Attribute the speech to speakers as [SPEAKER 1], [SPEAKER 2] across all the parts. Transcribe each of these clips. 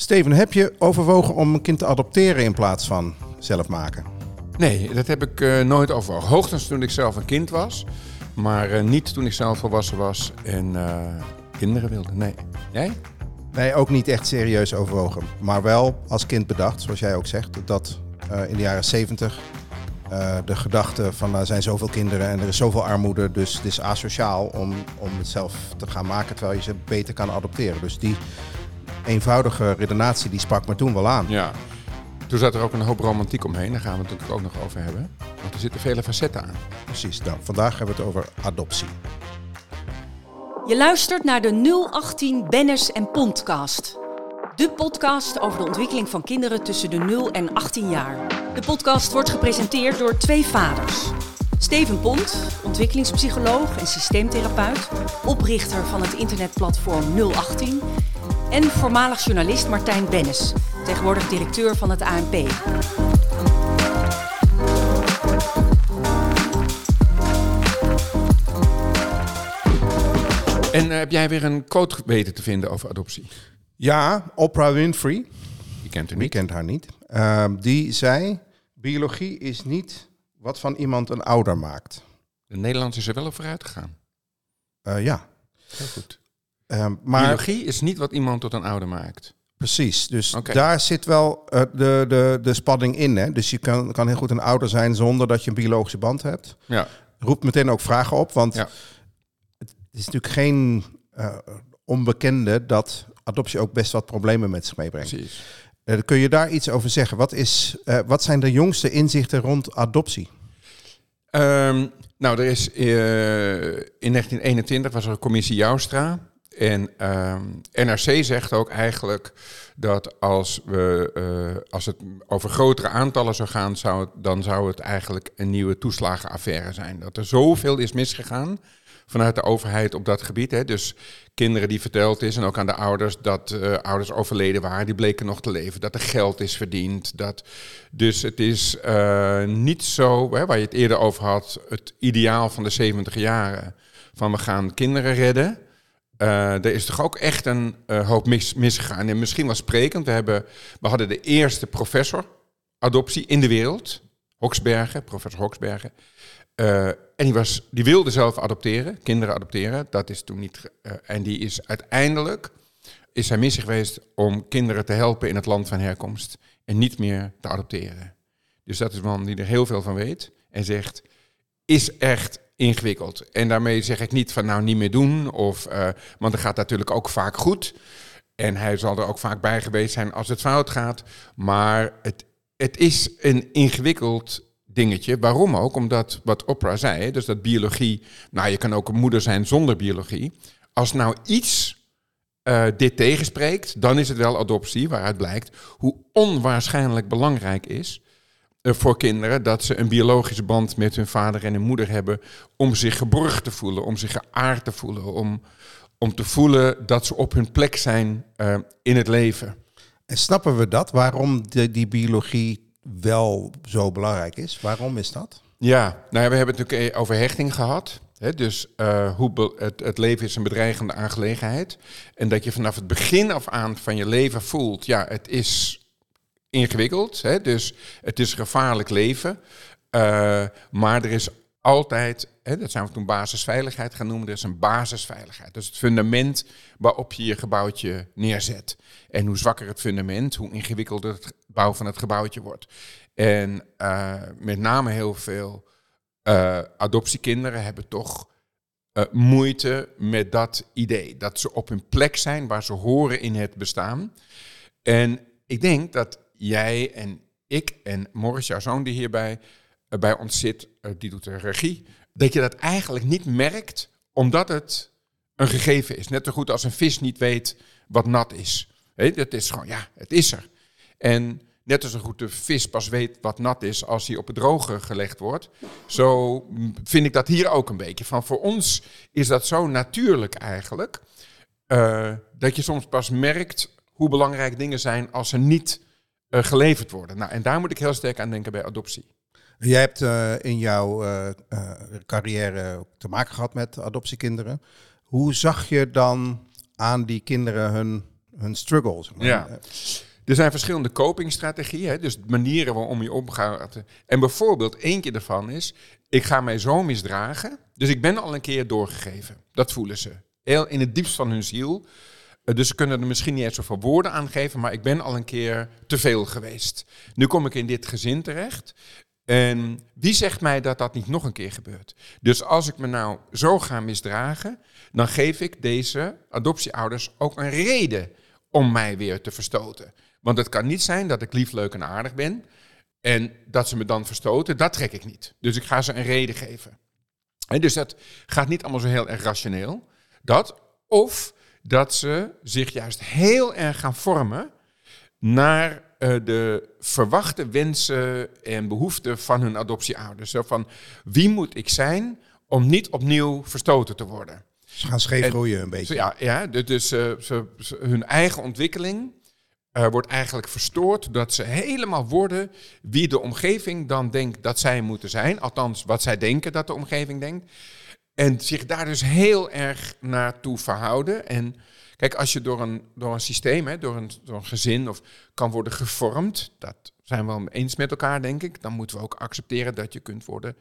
[SPEAKER 1] Steven, heb je overwogen om een kind te adopteren in plaats van zelf maken?
[SPEAKER 2] Nee, dat heb ik uh, nooit overwogen. Hoogstens toen ik zelf een kind was, maar uh, niet toen ik zelf volwassen was en uh, kinderen wilde. Nee. Jij?
[SPEAKER 1] Nee, ook niet echt serieus overwogen. Maar wel als kind bedacht, zoals jij ook zegt, dat in de jaren 70 de gedachte van er zijn zoveel kinderen en er is zoveel armoede, dus het is asociaal om, om het zelf te gaan maken terwijl je ze beter kan adopteren. Dus die eenvoudige redenatie die sprak me toen wel aan.
[SPEAKER 2] Ja. Toen zat er ook een hoop romantiek omheen, daar gaan we het natuurlijk ook nog over hebben. Want er zitten vele facetten aan.
[SPEAKER 1] Precies, nou, vandaag hebben we het over adoptie.
[SPEAKER 3] Je luistert naar de 018 Bennis en Podcast. De podcast over de ontwikkeling van kinderen tussen de 0 en 18 jaar. De podcast wordt gepresenteerd door twee vaders. Steven Pont, ontwikkelingspsycholoog en systeemtherapeut, oprichter van het internetplatform 018 en voormalig journalist Martijn Bennis, tegenwoordig directeur van het ANP.
[SPEAKER 2] En uh, heb jij weer een quote weten te vinden over adoptie?
[SPEAKER 1] Ja, Oprah Winfrey.
[SPEAKER 2] Je kent haar
[SPEAKER 1] niet. Wie kent haar niet? Uh, die zei, biologie is niet wat van iemand een ouder maakt.
[SPEAKER 2] De Nederlanders is er wel op vooruit gegaan.
[SPEAKER 1] Uh, ja.
[SPEAKER 2] Heel goed.
[SPEAKER 1] Uh, maar,
[SPEAKER 2] Biologie is niet wat iemand tot een ouder maakt.
[SPEAKER 1] Precies, dus daar zit wel uh, de, de, de spanning in. Hè? Dus je kan, kan heel goed een ouder zijn zonder dat je een biologische band hebt.
[SPEAKER 2] Ja.
[SPEAKER 1] Roept meteen ook vragen op, want ja. het is natuurlijk geen uh, onbekende dat adoptie ook best wat problemen met zich meebrengt.
[SPEAKER 2] Precies.
[SPEAKER 1] Uh, kun je daar iets over zeggen? Wat, is, wat zijn de jongste inzichten rond adoptie?
[SPEAKER 2] Um, nou, er is in 1921 was er een commissie Joustra. En uh, NRC zegt ook eigenlijk dat als, we, uh, als het over grotere aantallen zou gaan, zou het, dan zou het eigenlijk een nieuwe toeslagenaffaire zijn. Dat er zoveel is misgegaan vanuit de overheid op dat gebied. Hè. Dus kinderen die verteld is en ook aan de ouders dat uh, ouders overleden waren, die bleken nog te leven. Dat er geld is verdiend. Dat, dus het is uh, niet zo, hè, waar je het eerder over had, het ideaal van de 70 jaren. Van we gaan kinderen redden. Uh, er is toch ook echt een uh, hoop mis, misgegaan. En misschien wel sprekend, we, hebben, we hadden de eerste professor adoptie in de wereld. Hoksbergen, professor Hoksbergen. Uh, en die, was, die wilde zelf adopteren, kinderen adopteren. Dat is toen niet. en die is uiteindelijk is zijn missie geweest om kinderen te helpen in het land van herkomst. En niet meer te adopteren. Dus dat is een man die er heel veel van weet. En zegt, is echt ingewikkeld. En daarmee zeg ik niet van nou niet meer doen, of, uh, want het gaat natuurlijk ook vaak goed. En hij zal er ook vaak bij geweest zijn als het fout gaat. Maar het, het is een ingewikkeld dingetje. Waarom ook? Omdat wat Oprah zei, dus dat biologie, nou je kan ook een moeder zijn zonder biologie. Als nou iets uh, dit tegenspreekt, dan is het wel adoptie, waaruit blijkt hoe onwaarschijnlijk belangrijk is voor kinderen dat ze een biologische band met hun vader en hun moeder hebben om zich geborgd te voelen, om zich geaard te voelen, om, om te voelen dat ze op hun plek zijn uh, in het leven.
[SPEAKER 1] En snappen we dat? Waarom de, die biologie wel zo belangrijk is? Waarom is dat?
[SPEAKER 2] Ja, nou ja, we hebben het natuurlijk over hechting gehad. Hè, dus uh, hoe het, het, leven is een bedreigende aangelegenheid. En dat je vanaf het begin af aan van je leven voelt, ja, het is ingewikkeld. Hè? Dus het is gevaarlijk leven. Uh, maar er is altijd, hè, dat zijn we toen basisveiligheid gaan noemen, er is een basisveiligheid. Dus het fundament waarop je je gebouwtje neerzet. En hoe zwakker het fundament, hoe ingewikkelder het bouw van het gebouwtje wordt. En uh, met name heel veel uh, adoptiekinderen hebben toch moeite met dat idee. Dat ze op hun plek zijn waar ze horen in het bestaan. En ik denk dat jij en ik en Morris, jouw zoon die hierbij uh, bij ons zit, uh, die doet de regie, dat je dat eigenlijk niet merkt, omdat het een gegeven is. Net zo goed als een vis niet weet wat nat is. He, dat is gewoon, ja, het is er. En net zo goed de vis pas weet wat nat is als hij op het droge gelegd wordt. Zo vind ik dat hier ook een beetje. Van voor ons is dat zo natuurlijk eigenlijk, uh, dat je soms pas merkt hoe belangrijk dingen zijn als ze niet uh, geleverd worden. Nou, en daar moet ik heel sterk aan denken bij adoptie.
[SPEAKER 1] Jij hebt uh, in jouw uh, carrière te maken gehad met adoptiekinderen. Hoe zag je dan aan die kinderen hun hun struggle. Zeg maar.
[SPEAKER 2] Ja. Er zijn verschillende copingstrategieën, dus manieren waarom je omgaat. En bijvoorbeeld, eentje daarvan is, ik ga mij zo misdragen, dus ik ben al een keer doorgegeven. Dat voelen ze. Heel in het diepst van hun ziel. Eh, Dus ze kunnen er misschien niet eens zoveel woorden aan geven, maar ik ben al een keer te veel geweest. Nu kom ik in dit gezin terecht. En wie zegt mij dat dat niet nog een keer gebeurt? Dus als ik me nou zo ga misdragen, dan geef ik deze adoptieouders ook een reden om mij weer te verstoten. Want het kan niet zijn dat ik lief, leuk en aardig ben en dat ze me dan verstoten. Dat trek ik niet. Dus ik ga ze een reden geven. En dus dat gaat niet allemaal zo heel erg rationeel. Dat, of dat ze zich juist heel erg gaan vormen naar eh, de verwachte wensen en behoeften van hun adoptieouders. Zo van, wie moet ik zijn om niet opnieuw verstoten te worden?
[SPEAKER 1] Ze gaan scheef
[SPEAKER 2] En-
[SPEAKER 1] groeien een beetje.
[SPEAKER 2] ja, ja, dus eh, ze, ze- hun eigen ontwikkeling eh, wordt eigenlijk verstoord dat ze helemaal worden wie de omgeving dan denkt dat zij moeten zijn. Althans, wat zij denken dat de omgeving denkt. En zich daar dus heel erg naartoe verhouden. En kijk, als je door een, door een systeem, hè, door, een, door een gezin of kan worden gevormd, dat zijn we wel eens met elkaar, denk ik. Dan moeten we ook accepteren dat je kunt worden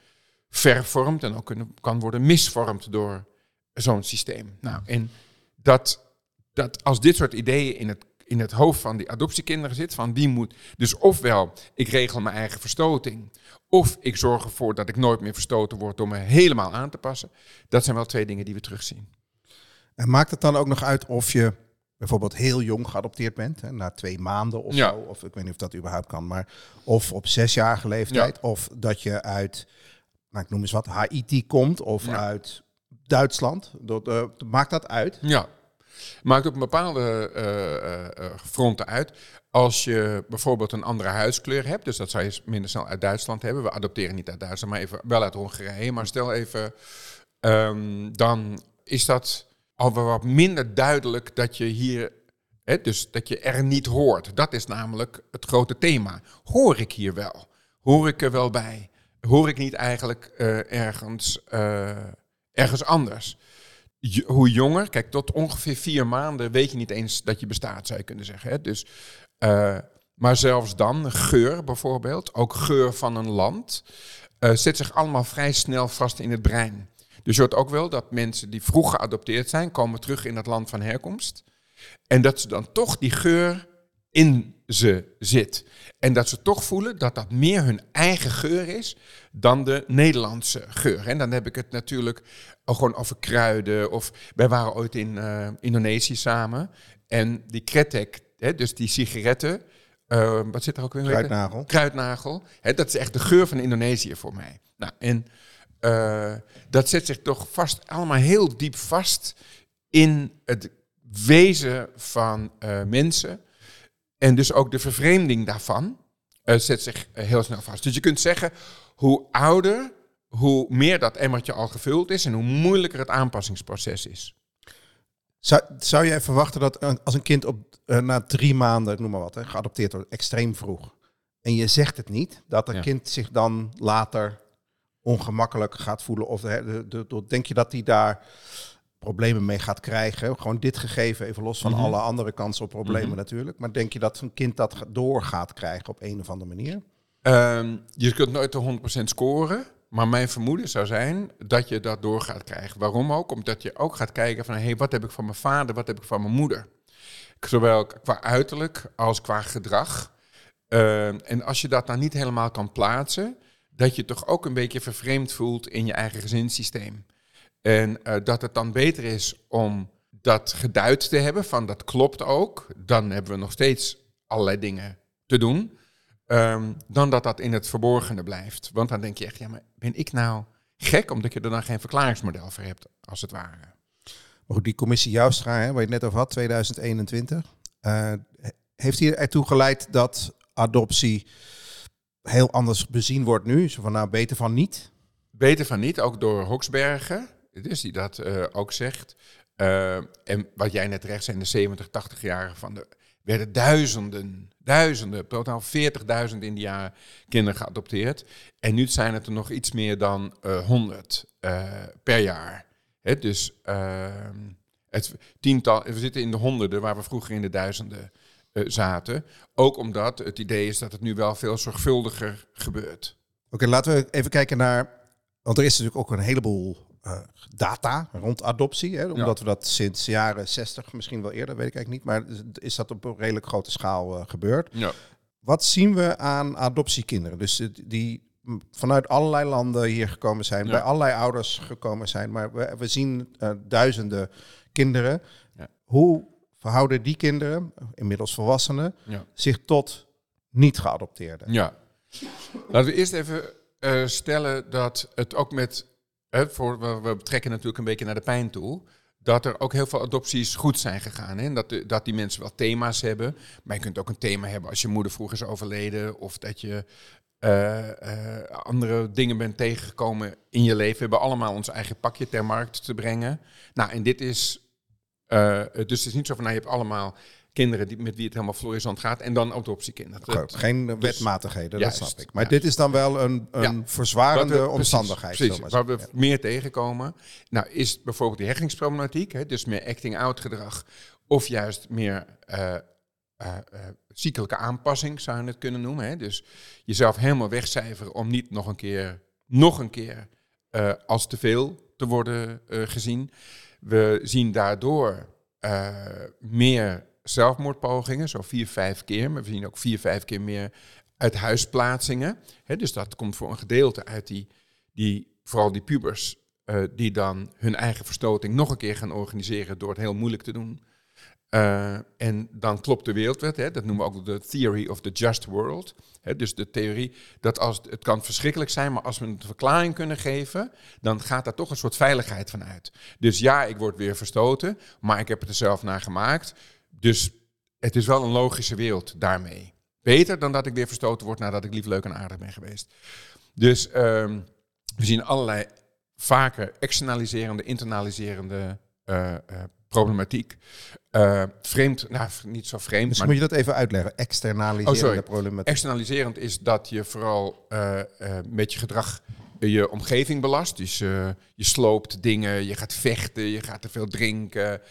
[SPEAKER 2] vervormd en ook kunnen, kan worden misvormd door zo'n systeem. Nou, en dat, dat als dit soort ideeën in het, in het hoofd van die adoptiekinderen zit, van wie moet. Dus ofwel, ik regel mijn eigen verstoting. Of ik zorg ervoor dat ik nooit meer verstoten word door me helemaal aan te passen. Dat zijn wel twee dingen die we terugzien.
[SPEAKER 1] En maakt het dan ook nog uit of je bijvoorbeeld heel jong geadopteerd bent, hè, na twee maanden of
[SPEAKER 2] Ja.
[SPEAKER 1] zo, of ik weet niet of dat überhaupt kan, maar of op zesjarige leeftijd, of dat je uit, nou ik noem eens wat, Haiti komt of
[SPEAKER 2] Ja.
[SPEAKER 1] uit Duitsland. Dat, eh, maakt dat uit?
[SPEAKER 2] Ja, maakt op een bepaalde eh, eh, eh, fronten uit. Als je bijvoorbeeld een andere huidskleur hebt, dus dat zou je minder snel uit Duitsland hebben. We adopteren niet uit Duitsland, maar even wel uit Hongarije. Maar stel even, ehm, dan is dat al wat minder duidelijk dat je hier, hè, dus dat je er niet hoort. Dat is namelijk het grote thema. Hoor ik hier wel? Hoor ik er wel bij? Hoor ik niet eigenlijk ergens, ergens anders? Hoe jonger, kijk, tot ongeveer vier maanden weet je niet eens dat je bestaat, zou je kunnen zeggen. Hè? Dus, eh, maar zelfs dan, geur bijvoorbeeld, ook geur van een land, eh, zet zich allemaal vrij snel vast in het brein. Dus je hoort ook wel dat mensen die vroeg geadopteerd zijn, komen terug in het land van herkomst. En dat ze dan toch die geur in ze zit. En dat ze toch voelen dat dat meer hun eigen geur is dan de Nederlandse geur. En dan heb ik het natuurlijk gewoon over kruiden. Of wij waren ooit in eh, Indonesië samen. En die kretek, hè, dus die sigaretten. eh, wat zit er ook weer? in?
[SPEAKER 1] Kruidnagel.
[SPEAKER 2] kruidnagel. Hè, dat is echt de geur van Indonesië voor mij. Nou, en eh, dat zet zich toch vast, allemaal heel diep vast in het wezen van mensen. En dus ook de vervreemding daarvan eh, zet zich eh, heel snel vast. Dus je kunt zeggen, hoe ouder, hoe meer dat emmertje al gevuld is en hoe moeilijker het aanpassingsproces is.
[SPEAKER 1] Zou, zou jij verwachten dat als een kind op, eh, na drie maanden, ik noem maar wat, hè, geadopteerd wordt, extreem vroeg, en je zegt het niet, dat een
[SPEAKER 2] Ja.
[SPEAKER 1] kind zich dan later ongemakkelijk gaat voelen? Of de, de- denk je dat hij daar problemen mee gaat krijgen? Gewoon dit gegeven, even los van
[SPEAKER 2] Mhm.
[SPEAKER 1] alle andere kansen op problemen
[SPEAKER 2] Mhm.
[SPEAKER 1] natuurlijk. Maar denk je dat een kind dat door gaat krijgen op een of andere manier?
[SPEAKER 2] Ehm, je kunt nooit de 100% scoren. Maar mijn vermoeden zou zijn dat je dat door gaat krijgen. Waarom ook? Omdat je ook gaat kijken van... Hey, wat heb ik van mijn vader, wat heb ik van mijn moeder? Zowel qua uiterlijk als qua gedrag. Ehm, en als je dat dan niet helemaal kan plaatsen... dat je toch ook een beetje vervreemd voelt in je eigen gezinssysteem. En eh, dat het dan beter is om dat geduid te hebben van dat klopt ook. Dan hebben we nog steeds allerlei dingen te doen. Ehm, dan dat dat in het verborgene blijft. Want dan denk je echt, ja, maar ben ik nou gek omdat je er dan geen verklaringsmodel voor hebt, als het ware.
[SPEAKER 1] Maar goed, die commissie Joustra, hè, waar je het net over had, 2021, eh, heeft hier ertoe geleid dat adoptie heel anders bezien wordt nu? Zo van, nou, beter van niet?
[SPEAKER 2] Beter van niet, ook door Hoksbergen, dus die dat eh, ook zegt. Eh, en wat jij net recht zijn, de 70, 80-jarigen van de werden duizenden, duizenden, totaal 40.000 in die jaren kinderen geadopteerd. En nu zijn het er nog iets meer dan eh 100 eh, per jaar. Hè, dus ehm, Het tiental, we zitten in de honderden waar we vroeger in de duizenden zaten. Ook omdat het idee is dat het nu wel veel zorgvuldiger gebeurt.
[SPEAKER 1] Oké, laten we even kijken naar. Want er is natuurlijk ook een heleboel data rond adoptie. Hè, omdat we dat sinds jaren 60, misschien wel eerder, weet ik eigenlijk niet. Maar is dat op een redelijk grote schaal uh, gebeurd?
[SPEAKER 2] Ja.
[SPEAKER 1] Wat zien we aan adoptiekinderen? Dus die vanuit allerlei landen hier gekomen zijn, bij allerlei ouders gekomen zijn. Maar we, we zien uh, duizenden kinderen. Ja. Hoe verhouden die kinderen, inmiddels volwassenen, ja. zich tot niet geadopteerden?
[SPEAKER 2] Ja. Laten we eerst even uh, stellen dat het ook met, voor, we, betrekken natuurlijk een beetje naar de pijn toe, dat er ook heel veel adopties goed zijn gegaan. Hè? Dat, dat die mensen wel thema's hebben. Maar je kunt ook een thema hebben als je moeder vroeger is overleden. Of dat je uh, uh, andere dingen bent tegengekomen in je leven. We hebben allemaal ons eigen pakje ter markt te brengen. Nou, en dit is. Uh, dus het is niet zo van, nou, je hebt allemaal kinderen die, met wie het helemaal florissant gaat en dan adoptiekinderen.
[SPEAKER 1] Dat, Geen dus, wetmatigheden, dat snap ik. Maar dit is dan wel een, een ja, verzwarende we, omstandigheid.
[SPEAKER 2] Precies, waar we meer tegenkomen. Nou, is bijvoorbeeld die hechtingsproblematiek, hè, dus meer acting-out gedrag, of juist meer uh, uh, ziekelijke aanpassing, zou je het kunnen noemen. Hè? Dus jezelf helemaal wegcijferen om niet nog een keer, nog een keer uh, als te veel te worden gezien. We zien daardoor meer zelfmoordpogingen, zo vier, vijf keer. Maar we zien ook vier, vijf keer meer uithuisplaatsingen. Hè? Dus dat komt voor een gedeelte uit die, die vooral die pubers, die dan hun eigen verstoting nog een keer gaan organiseren door het heel moeilijk te doen. Uh, en dan klopt de wereldwet, hè, dat noemen we ook de theory of the just world. Hè, dus de theorie dat als het kan verschrikkelijk zijn, maar als we een verklaring kunnen geven, dan gaat daar toch een soort veiligheid van uit. Dus ja, ik word weer verstoten, maar ik heb het er zelf naar gemaakt. Dus het is wel een logische wereld daarmee. Beter dan dat ik weer verstoten word nadat ik lief, leuk en aardig ben geweest. Dus um, we zien allerlei vaker externaliserende, internaliserende uh, uh, problematiek. Uh, vreemd, nou niet zo vreemd.
[SPEAKER 1] Dus maar... moet je dat even uitleggen, externaliserende oh, problematiek.
[SPEAKER 2] Externaliserend is dat je vooral met je gedrag je omgeving belast. Dus je sloopt dingen, je gaat vechten, je gaat te veel drinken.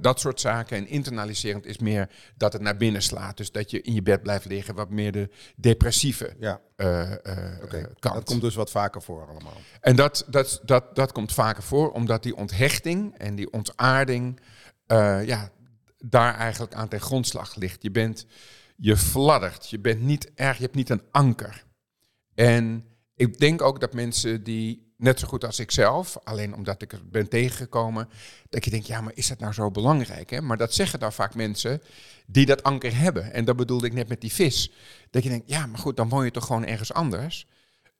[SPEAKER 2] Dat soort zaken. En internaliserend is meer dat het naar binnen slaat. Dus dat je in je bed blijft liggen, wat meer de depressieve ja.
[SPEAKER 1] okay. kant. Dat komt dus wat vaker voor allemaal.
[SPEAKER 2] En dat, dat, dat, dat komt vaker voor, omdat die onthechting en die ontaarding uh, ja, daar eigenlijk aan ten grondslag ligt. Je bent, je fladdert, je bent niet erg, je hebt niet een anker. En ik denk ook dat mensen die, net zo goed als ik zelf, alleen omdat ik er ben tegengekomen, dat je denkt, ja, maar is dat nou zo belangrijk? Hè? Maar dat zeggen dan vaak mensen die dat anker hebben. En dat bedoelde ik net met die vis. Dat je denkt, ja, maar goed, dan woon je toch gewoon ergens anders.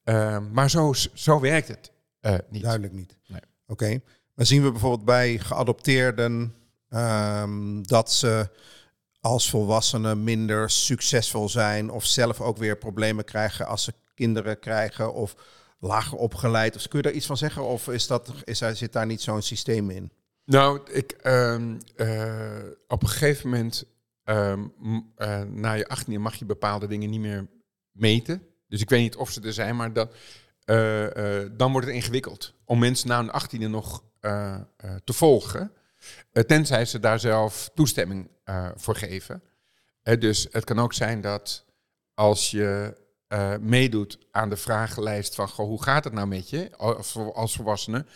[SPEAKER 2] Uh, maar zo, zo werkt het uh, niet.
[SPEAKER 1] Duidelijk niet. Nee. Oké. Okay. Maar zien we bijvoorbeeld bij geadopteerden Um, dat ze als volwassenen minder succesvol zijn of zelf ook weer problemen krijgen als ze kinderen krijgen of lager opgeleid. Of kun je daar iets van zeggen of is dat, is, zit daar niet zo'n systeem in?
[SPEAKER 2] Nou, ik, um, uh, op een gegeven moment, um, uh, na je 18 mag je bepaalde dingen niet meer meten. Dus ik weet niet of ze er zijn, maar dat, uh, dan wordt het ingewikkeld om mensen na hun 18e nog te volgen. Eh, tenzij ze daar zelf toestemming voor geven. Dus het kan ook zijn dat als je meedoet aan de vragenlijst van goh, hoe gaat het nou met je als, als volwassene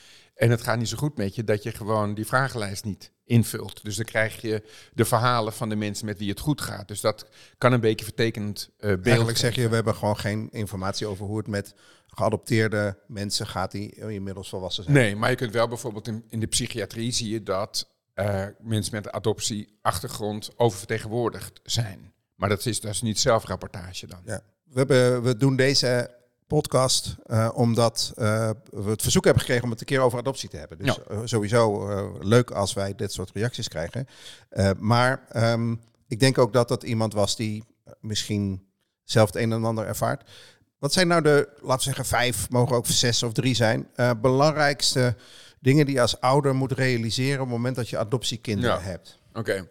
[SPEAKER 2] en het gaat niet zo goed met je, dat je gewoon die vragenlijst niet invult. Dus dan krijg je de verhalen van de mensen met wie het goed gaat. Dus dat kan een beetje vertekend uh, beeld
[SPEAKER 1] Eigenlijk zeg je, we hebben gewoon geen informatie over hoe het met geadopteerde mensen gaat die inmiddels volwassen zijn.
[SPEAKER 2] Nee, maar je kunt wel bijvoorbeeld in, in de psychiatrie zie je dat uh, mensen met adoptieachtergrond oververtegenwoordigd zijn. Maar dat is, dat is niet zelfrapportage dan.
[SPEAKER 1] Ja. We, hebben, we doen deze podcast uh, omdat uh, we het verzoek hebben gekregen om het een keer over adoptie te hebben. Dus ja. sowieso leuk als wij dit soort reacties krijgen. maar um, ik denk ook dat dat iemand was die misschien zelf het een en ander ervaart. Wat zijn nou de, laten we zeggen, vijf, mogen ook zes of drie zijn, belangrijkste dingen die je als ouder moet realiseren op het moment dat je adoptiekinderen hebt.
[SPEAKER 2] Oké.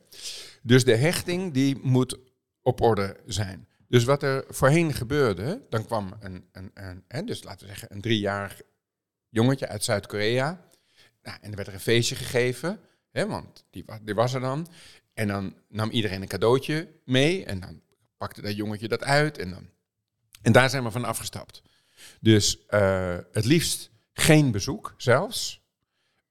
[SPEAKER 2] Dus de hechting die moet op orde zijn. Dus wat er voorheen gebeurde, dan kwam een, een, een dus laten we zeggen, een driejarig jongetje uit Zuid-Korea. Nou, en er werd er een feestje gegeven. Hè, want die, wa- die was er dan. En dan nam iedereen een cadeautje mee. En dan pakte dat jongetje dat uit. En, dan, en daar zijn we van afgestapt. Dus eh, het liefst geen bezoek zelfs.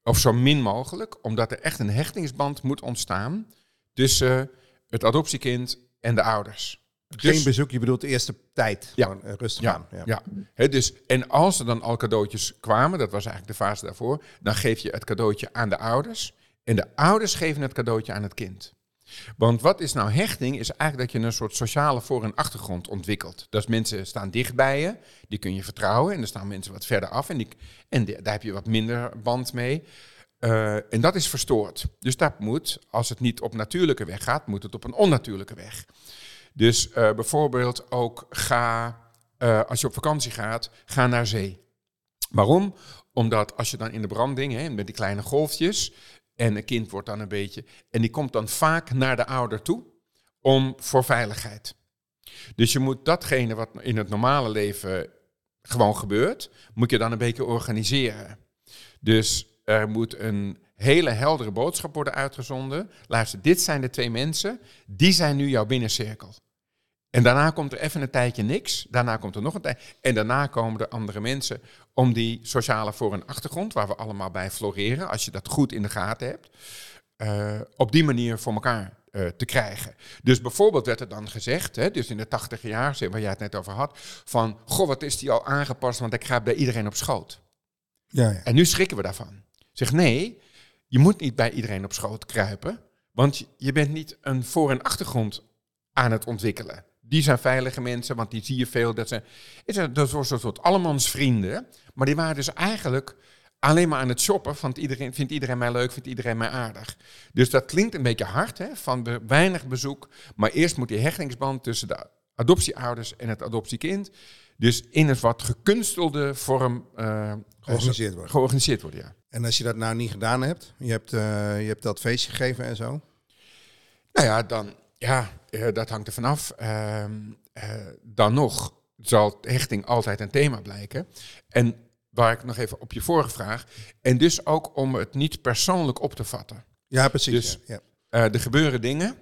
[SPEAKER 2] Of zo min mogelijk. Omdat er echt een hechtingsband moet ontstaan tussen het adoptiekind en de ouders.
[SPEAKER 1] Geen
[SPEAKER 2] Dus-
[SPEAKER 1] bezoek, je bedoelt de eerste tijd.
[SPEAKER 2] Ja.
[SPEAKER 1] Gewoon, eh, rustig
[SPEAKER 2] ja,
[SPEAKER 1] aan. Ja.
[SPEAKER 2] ja. Dus, en als er dan al cadeautjes kwamen, dat was eigenlijk de fase daarvoor, dan geef je het cadeautje aan de ouders. En de ouders geven het cadeautje aan het kind. Want wat is nou hechting? Is eigenlijk dat je een soort sociale voor- en achtergrond ontwikkelt. Dus mensen staan dicht bij je, die kun je vertrouwen. En er staan mensen wat verder af en, die, en die- daar heb je wat minder band mee. Eh, en dat is verstoord. Dus dat moet, als het niet op natuurlijke weg gaat, moet het op een onnatuurlijke weg. Dus eh, bijvoorbeeld ook ga, eh, als je op vakantie gaat, ga naar zee. Waarom? Omdat als je dan in de branding, hè, met die kleine golfjes, en een kind wordt dan een beetje, en die komt dan vaak naar de ouder toe om voor veiligheid. Dus je moet datgene wat in het normale leven gewoon gebeurt, moet je dan een beetje organiseren. Dus er moet een hele heldere boodschap worden uitgezonden. Luister, dit zijn de twee mensen, die zijn nu jouw binnencirkel. En daarna komt er even een tijdje niks. Daarna komt er nog een tijd. En daarna komen er andere mensen om die sociale voor- en achtergrond, waar we allemaal bij floreren, als je dat goed in de gaten hebt, eh, op die manier voor elkaar eh, te krijgen. Dus bijvoorbeeld werd er dan gezegd, hè, dus in de tachtige jaar, waar jij het net over had, van, goh, wat is die al aangepast, want ik ga bij iedereen op schoot.
[SPEAKER 1] Ja, ja.
[SPEAKER 2] En nu schrikken we daarvan. Zeg nee, je moet niet bij iedereen op schoot kruipen, want je- bent niet een voor- en achtergrond aan het ontwikkelen. Die zijn veilige mensen, want die zie je veel. Dat zijn, is een- dat was een soort allemans vrienden, maar die waren dus eigenlijk alleen maar aan het shoppen. Van iedereen, vindt iedereen mij leuk, vindt iedereen mij aardig. Dus dat klinkt een beetje hard, hè, van be- weinig bezoek. Maar eerst moet die hechtingsband tussen de adoptieouders en het adoptiekind... dus in een wat gekunstelde vorm eh,
[SPEAKER 1] Georganiseerd worden.
[SPEAKER 2] georganiseerd worden. Ja.
[SPEAKER 1] En als je dat nou niet gedaan hebt, je hebt, eh, je hebt dat feestje gegeven en zo.
[SPEAKER 2] Nou ja, dan, ja, eh, dat hangt er vanaf. Eh, dan nog zal hechting altijd een thema blijken. En waar ik nog even op je vorige vraag. En dus ook om het niet persoonlijk op te vatten.
[SPEAKER 1] Ja, precies.
[SPEAKER 2] Dus-
[SPEAKER 1] ja. Ja.
[SPEAKER 2] Er gebeuren dingen.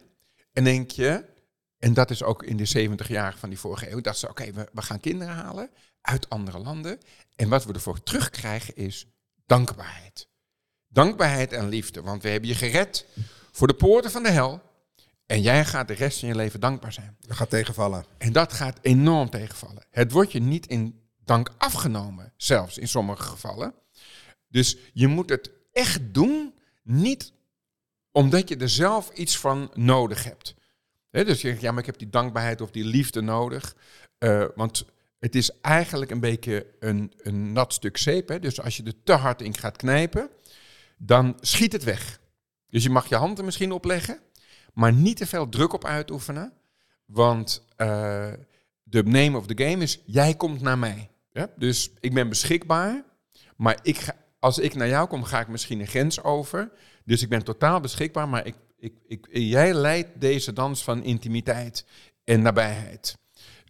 [SPEAKER 2] En denk je, en dat is ook in de 70 jaar van die vorige eeuw, dat ze, oké, we, we gaan kinderen halen uit andere landen. En wat we ervoor terugkrijgen is dankbaarheid. Dankbaarheid en liefde, want we hebben je gered voor de poorten van de hel. En jij gaat de rest van je leven dankbaar zijn.
[SPEAKER 1] Dat gaat tegenvallen.
[SPEAKER 2] En dat gaat enorm tegenvallen. Het wordt je niet in dank afgenomen, zelfs in sommige gevallen. Dus je moet het echt doen, niet omdat je er zelf iets van nodig hebt. Dus je zegt, ja, maar ik heb die dankbaarheid of die liefde nodig. Eh, want het is eigenlijk een beetje een, een nat stuk zeep. Hè? Dus als je er te hard in gaat knijpen, dan schiet het weg. Dus je mag je handen misschien opleggen, maar niet te veel druk op uitoefenen. Want eh, de name of the game is, jij komt naar mij. Ja? Dus ik ben beschikbaar, maar ik ga, als ik naar jou kom, ga ik misschien een grens over. Dus ik ben totaal beschikbaar, maar ik, ik, jij leidt deze dans van intimiteit en nabijheid.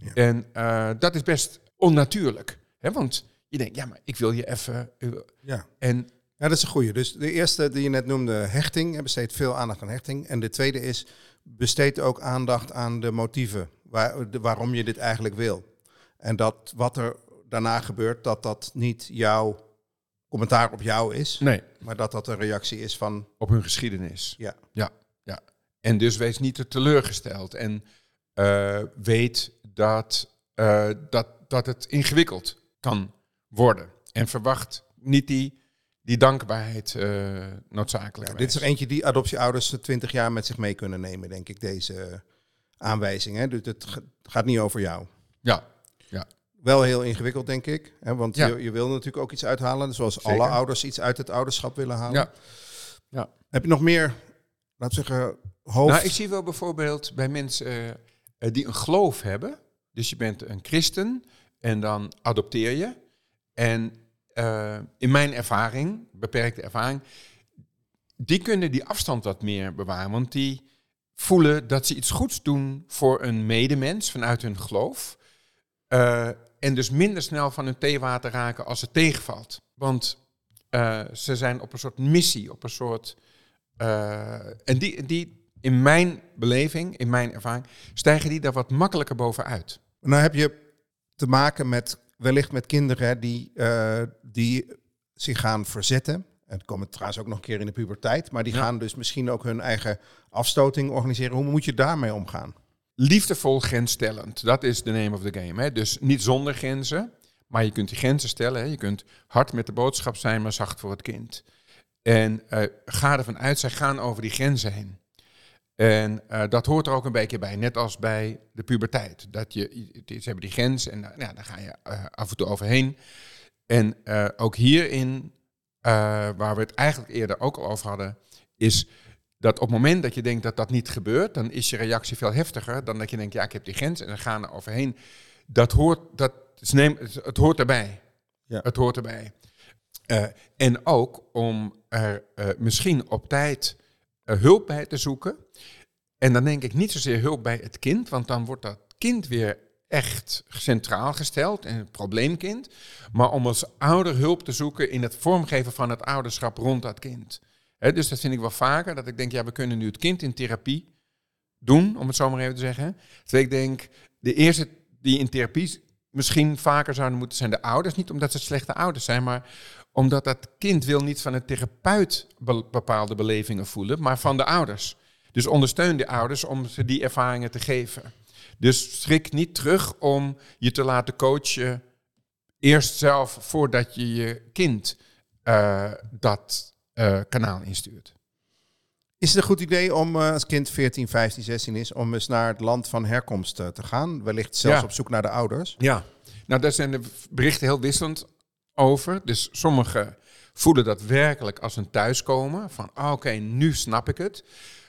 [SPEAKER 1] Ja.
[SPEAKER 2] En eh, dat is best onnatuurlijk. Hè? Want je denkt, ja, maar ik wil je even... eh,
[SPEAKER 1] Ja.
[SPEAKER 2] En
[SPEAKER 1] ja, dat is een goeie. Dus de eerste die je net noemde, hechting, hè, besteedt veel aandacht aan hechting. En de tweede is, besteed ook aandacht aan de motieven, waar, de- waarom je dit eigenlijk wil. En dat wat er daarna gebeurt, dat dat niet jouw commentaar op jou is,
[SPEAKER 2] nee,
[SPEAKER 1] maar dat dat een reactie is van,
[SPEAKER 2] op hun geschiedenis.
[SPEAKER 1] ja,
[SPEAKER 2] Ja, ja. En dus wees niet te teleurgesteld. En eh, weet dat, eh, dat, dat het ingewikkeld kan worden. En verwacht niet die, die dankbaarheid eh noodzakelijk.
[SPEAKER 1] Ja, dit is er eentje die adoptieouders 20 jaar met zich mee kunnen nemen, denk ik, deze aanwijzing. Hè? Dus het ga- gaat niet over jou.
[SPEAKER 2] Ja,
[SPEAKER 1] Wel heel ingewikkeld, denk ik. Hè? Want
[SPEAKER 2] Ja.
[SPEAKER 1] je, je wil natuurlijk ook iets uithalen, zoals
[SPEAKER 2] Zeker.
[SPEAKER 1] alle ouders iets uit het ouderschap willen halen.
[SPEAKER 2] ja. ja.
[SPEAKER 1] Heb je nog meer, we zeggen, hoofd...
[SPEAKER 2] Nou, ik zie wel bijvoorbeeld bij mensen eh, die een geloof hebben. Dus je bent een christen en dan adopteer je. En eh, in mijn ervaring, beperkte ervaring, die kunnen die afstand wat meer bewaren. Want die voelen dat ze iets goeds doen voor een medemens vanuit hun geloof. Eh, en dus minder snel van hun theewater raken als het tegenvalt. Want eh, ze zijn op een soort missie, op een soort en die, die, in mijn beleving, in mijn ervaring, stijgen die daar wat makkelijker bovenuit.
[SPEAKER 1] Nou heb je te maken met wellicht met kinderen die, uh, die zich gaan verzetten. En komen trouwens ook nog een keer in de puberteit. Maar die gaan dus misschien ook hun eigen afstoting organiseren. Hoe moet je daarmee omgaan?
[SPEAKER 2] Liefdevol grensstellend. Dat is de name of the game. Hè? Dus niet zonder grenzen. Maar je kunt die grenzen stellen. Hè? Je kunt hard met de boodschap zijn, maar zacht voor het kind. En uh, ga ervan uit, zij gaan over die grenzen heen. En uh, dat hoort er ook een beetje bij, net als bij de puberteit. Dat je, ze hebben die grens en ja, daar ga je uh, af en toe overheen. En ook hierin, waar we het eigenlijk eerder ook al over hadden, is dat op het moment dat je denkt dat dat niet gebeurt, dan is je reactie veel heftiger dan dat je denkt, ja, ik heb die grens en dan gaan er overheen. Dat hoort, dat, neem, het hoort erbij. Ja. Het hoort erbij. en ook om er misschien op tijd hulp bij te zoeken. En dan denk ik niet zozeer hulp bij het kind, want dan wordt dat kind weer echt centraal gesteld en het probleemkind. Maar om als ouder hulp te zoeken in het vormgeven van het ouderschap rond dat kind. dus dat vind ik wel vaker, dat ik denk, ja, we kunnen nu het kind in therapie doen, om het zo maar even te zeggen. Dus ik denk, de eerste die in therapie misschien vaker zouden moeten zijn de ouders. Niet omdat ze slechte ouders zijn, maar omdat dat kind wil niet van een therapeut bepaalde belevingen voelen, maar van de ouders. Dus ondersteun de ouders om ze die ervaringen te geven. Dus schrik niet terug om je te laten coachen. Eerst zelf voordat je je kind uh, dat uh, kanaal instuurt.
[SPEAKER 1] Is het een goed idee om uh, als kind 14, 15, 16 is, om eens naar het land van herkomst te gaan? Wellicht zelfs ja. op zoek naar de ouders?
[SPEAKER 2] Ja, nou daar zijn de berichten heel wisselend over. Dus sommigen voelen dat werkelijk als een thuiskomen. Van ah, oké, okay, nu snap ik het.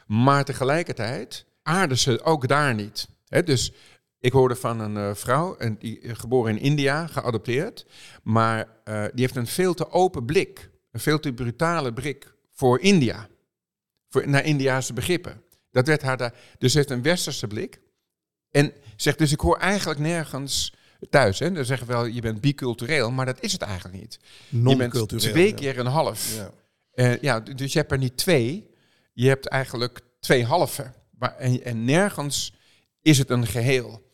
[SPEAKER 2] Maar tegelijkertijd aarden ze ook daar niet. dus ik hoorde van een uh, vrouw, en die, geboren in India, geadopteerd. Maar uh, die heeft een veel te open blik, een veel te brutale blik voor India. Voor, naar Indiaanse begrippen. Dat werd haar daar. Dus ze heeft een westerse blik. En zegt dus: Ik hoor eigenlijk nergens thuis. Hè? Dan zeggen we wel: Je bent bicultureel, maar dat is het eigenlijk niet. Je bent twee keer een half. Ja. ja, dus je hebt er niet twee. Je hebt eigenlijk twee halven. Maar, en, en nergens is het een geheel.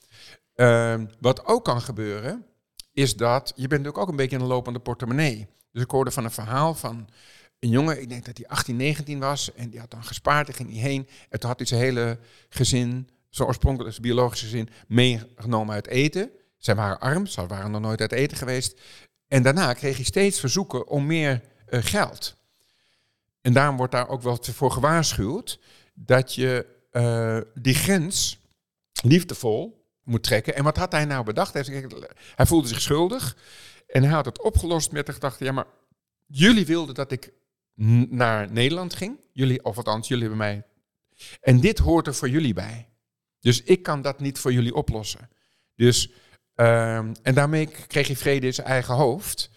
[SPEAKER 2] Uh, wat ook kan gebeuren, is dat je bent natuurlijk ook een beetje een lopende portemonnee. Dus ik hoorde van een verhaal van een jongen, ik denk dat hij 18, 19 was, en die had dan gespaard, en ging hij heen. En toen had hij zijn hele gezin, zijn oorspronkelijk biologische gezin, meegenomen uit eten. Zij waren arm, ze waren nog nooit uit eten geweest. En daarna kreeg hij steeds verzoeken om meer uh, geld. En daarom wordt daar ook wel voor gewaarschuwd dat je uh, die grens liefdevol moet trekken. En wat had hij nou bedacht? Hij voelde zich schuldig en hij had het opgelost met de gedachte, ja maar jullie wilden dat ik naar Nederland ging. Jullie, of althans, jullie hebben mij. En dit hoort er voor jullie bij. Dus ik kan dat niet voor jullie oplossen. Dus, uh, en daarmee kreeg hij vrede in zijn eigen hoofd.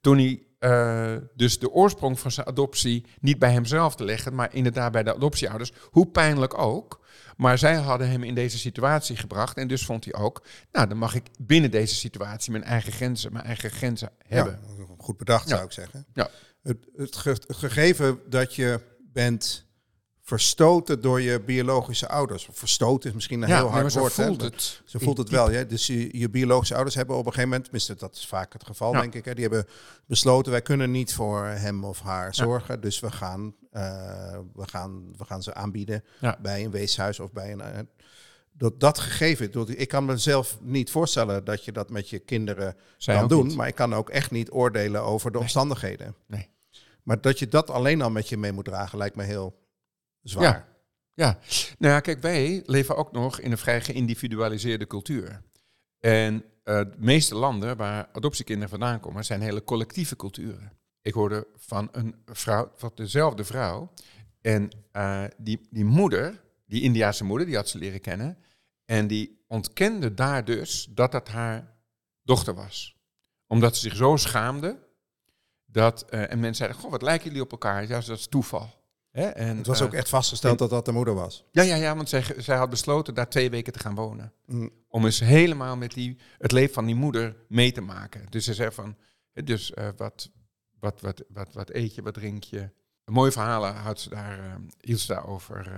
[SPEAKER 2] Toen hij uh, dus de oorsprong van zijn adoptie niet bij hemzelf te leggen, maar inderdaad bij de adoptieouders, hoe pijnlijk ook. Maar zij hadden hem in deze situatie gebracht en dus vond hij ook, nou dan mag ik binnen deze situatie mijn eigen grenzen, mijn eigen grenzen hebben.
[SPEAKER 1] Ja, goed bedacht zou ik zeggen. Ja. Het, het, gegeven dat je bent verstoten door je biologische ouders. Verstoten is misschien een heel hard woord.
[SPEAKER 2] Ze voelt het.
[SPEAKER 1] Ze voelt het wel. Ja. Dus je, je, biologische ouders hebben op een gegeven moment, tenminste dat is vaak het geval, denk ik. Hè, die hebben besloten, wij kunnen niet voor hem of haar zorgen. Dus we gaan, uh, we, gaan, we gaan ze aanbieden bij een weeshuis of bij een... Dat, dat gegeven, ik kan mezelf niet voorstellen dat je dat met je kinderen Zij kan doen. Niet. Maar ik kan ook echt niet oordelen over de omstandigheden. Nee. Maar dat je dat alleen al met je mee moet dragen, lijkt me heel zwaar.
[SPEAKER 2] Ja. ja, nou ja, kijk, wij leven ook nog in een vrij geïndividualiseerde cultuur. En uh, de meeste landen waar adoptiekinderen vandaan komen, zijn hele collectieve culturen. Ik hoorde van een vrouw, van dezelfde vrouw. En uh, die, die moeder, die Indiaanse moeder, die had ze leren kennen. En die ontkende daar dus dat dat haar dochter was. Omdat ze zich zo schaamde. Dat, uh, en mensen zeiden, goh, wat lijken jullie op elkaar? Ja, dat is toeval.
[SPEAKER 1] Hè? En, het was ook eh, echt vastgesteld dat dat de moeder was.
[SPEAKER 2] Ja, ja, ja want zij, zij had besloten daar twee weken te gaan wonen. Mm. Om eens helemaal met die, het leven van die moeder mee te maken. Dus ze zei van, dus uh, wat, wat, wat, wat, wat eet je, wat drink je? mooie verhalen had ze daar, uh, hield ze daarover.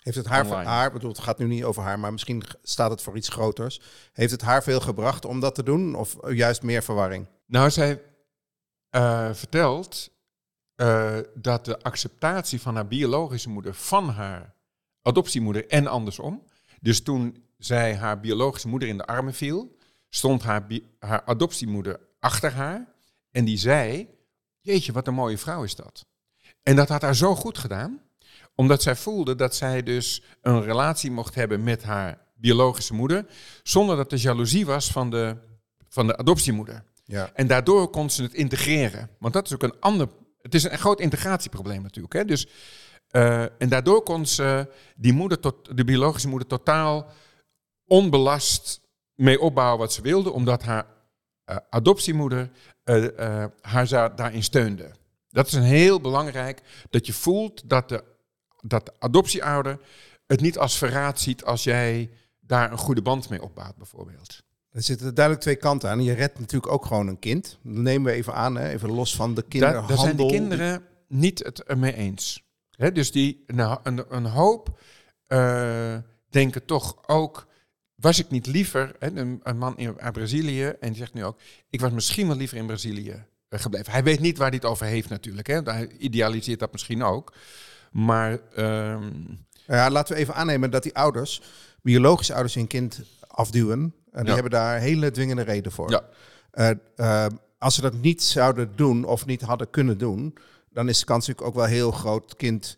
[SPEAKER 1] Heeft het haar, haar, bedoel, het gaat nu niet over haar, maar misschien staat het voor iets groters. Heeft het haar veel gebracht om dat te doen of juist meer verwarring?
[SPEAKER 2] Nou, zij uh, vertelt dat de acceptatie van haar biologische moeder van haar adoptiemoeder en andersom. Dus toen zij haar biologische moeder in de armen viel, stond haar, haar adoptiemoeder achter haar en die zei: Jeetje, wat een mooie vrouw is dat. En dat had haar zo goed gedaan, omdat zij voelde dat zij dus een relatie mocht hebben met haar biologische moeder, zonder dat er jaloezie was van de, van de adoptiemoeder. Ja. En daardoor kon ze het integreren. Want dat is ook een ander. Het is een groot integratieprobleem natuurlijk. Hè? Dus, uh, en daardoor kon ze die moeder tot, de biologische moeder totaal onbelast mee opbouwen wat ze wilde, omdat haar uh, adoptiemoeder uh, haar daarin steunde. Dat is een heel belangrijk, dat je voelt dat de, dat de adoptieouder het niet als verraad ziet als jij daar een goede band mee opbouwt, bijvoorbeeld.
[SPEAKER 1] Er zitten duidelijk twee kanten aan. Je redt natuurlijk ook gewoon een kind. Dat nemen we even aan, hè? even los van de kinderen.
[SPEAKER 2] Daar, zijn de kinderen niet het ermee eens. Hè? Dus die, nou, een, een hoop uh, denken toch ook was ik niet liever, hè, een, een, man in Brazilië, en die zegt nu ook, ik was misschien wel liever in Brazilië eh, gebleven. Hij weet niet waar hij het over heeft natuurlijk, hè. hij idealiseert dat misschien ook. Maar...
[SPEAKER 1] Ehm, ja, laten we even aannemen dat die ouders, biologische ouders, hun kind afduwen. En die hebben daar hele dwingende reden voor. Ja. Uh, uh, als ze dat niet zouden doen of niet hadden kunnen doen, dan is de kans natuurlijk ook wel heel groot kind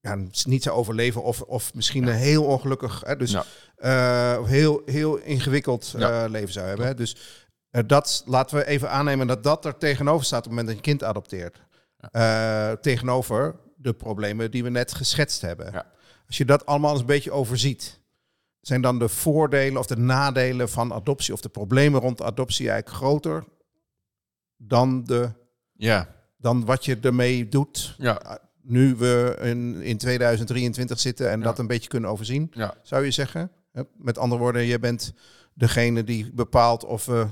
[SPEAKER 1] ja, niet zou overleven of, of misschien een heel ongelukkig, hè, dus uh, heel, heel ingewikkeld uh, leven zou hebben. Hè. Dus uh, dat laten we even aannemen dat dat er tegenover staat op het moment dat je kind adopteert. tegenover de problemen die we net geschetst hebben. Als je dat allemaal eens een beetje overziet, zijn dan de voordelen of de nadelen van adoptie of de problemen rond adoptie eigenlijk groter dan, de, ja. dan wat je ermee doet? Ja nu we in, in 2023 zitten en dat een beetje kunnen overzien, zou je zeggen? Met andere woorden, je bent degene die bepaalt of we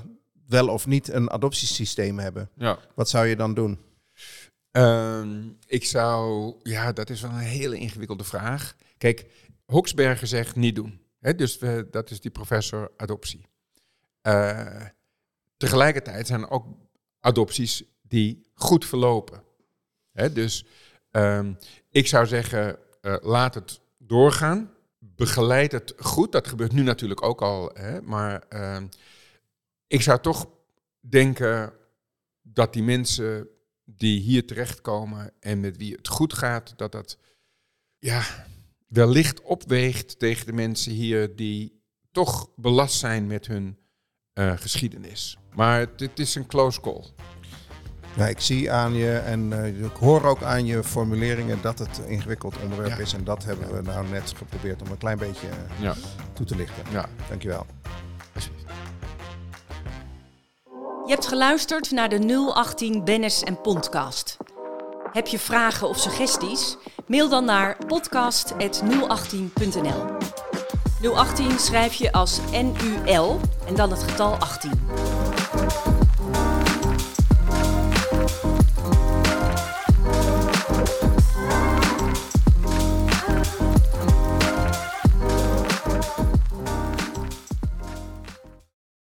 [SPEAKER 1] wel of niet een adoptiesysteem hebben. Ja. Wat zou je dan doen?
[SPEAKER 2] Ehm, ik zou, ja, dat is wel een hele ingewikkelde vraag. Kijk, Hoxberger zegt niet doen. dus dat is die professor adoptie. Uh, tegelijkertijd zijn er ook adopties die goed verlopen. dus Ehm, ik zou zeggen, uh, laat het doorgaan. Begeleid het goed. Dat gebeurt nu natuurlijk ook al. Maar ehm, ik zou toch denken dat die mensen die hier terechtkomen en met wie het goed gaat, dat dat ja, wellicht opweegt tegen de mensen hier die toch belast zijn met hun uh, geschiedenis. Maar het is een close call.
[SPEAKER 1] Ja, ik zie aan je en uh, ik hoor ook aan je formuleringen dat het een ingewikkeld onderwerp is. En dat hebben we nou net geprobeerd om een klein beetje uh, ja. toe te lichten. Ja. Dankjewel.
[SPEAKER 3] Je hebt geluisterd naar de 018 Bennis en Podcast. Heb je vragen of suggesties? Mail dan naar podcast.018.nl 018 schrijf je als NUL en dan het getal 18.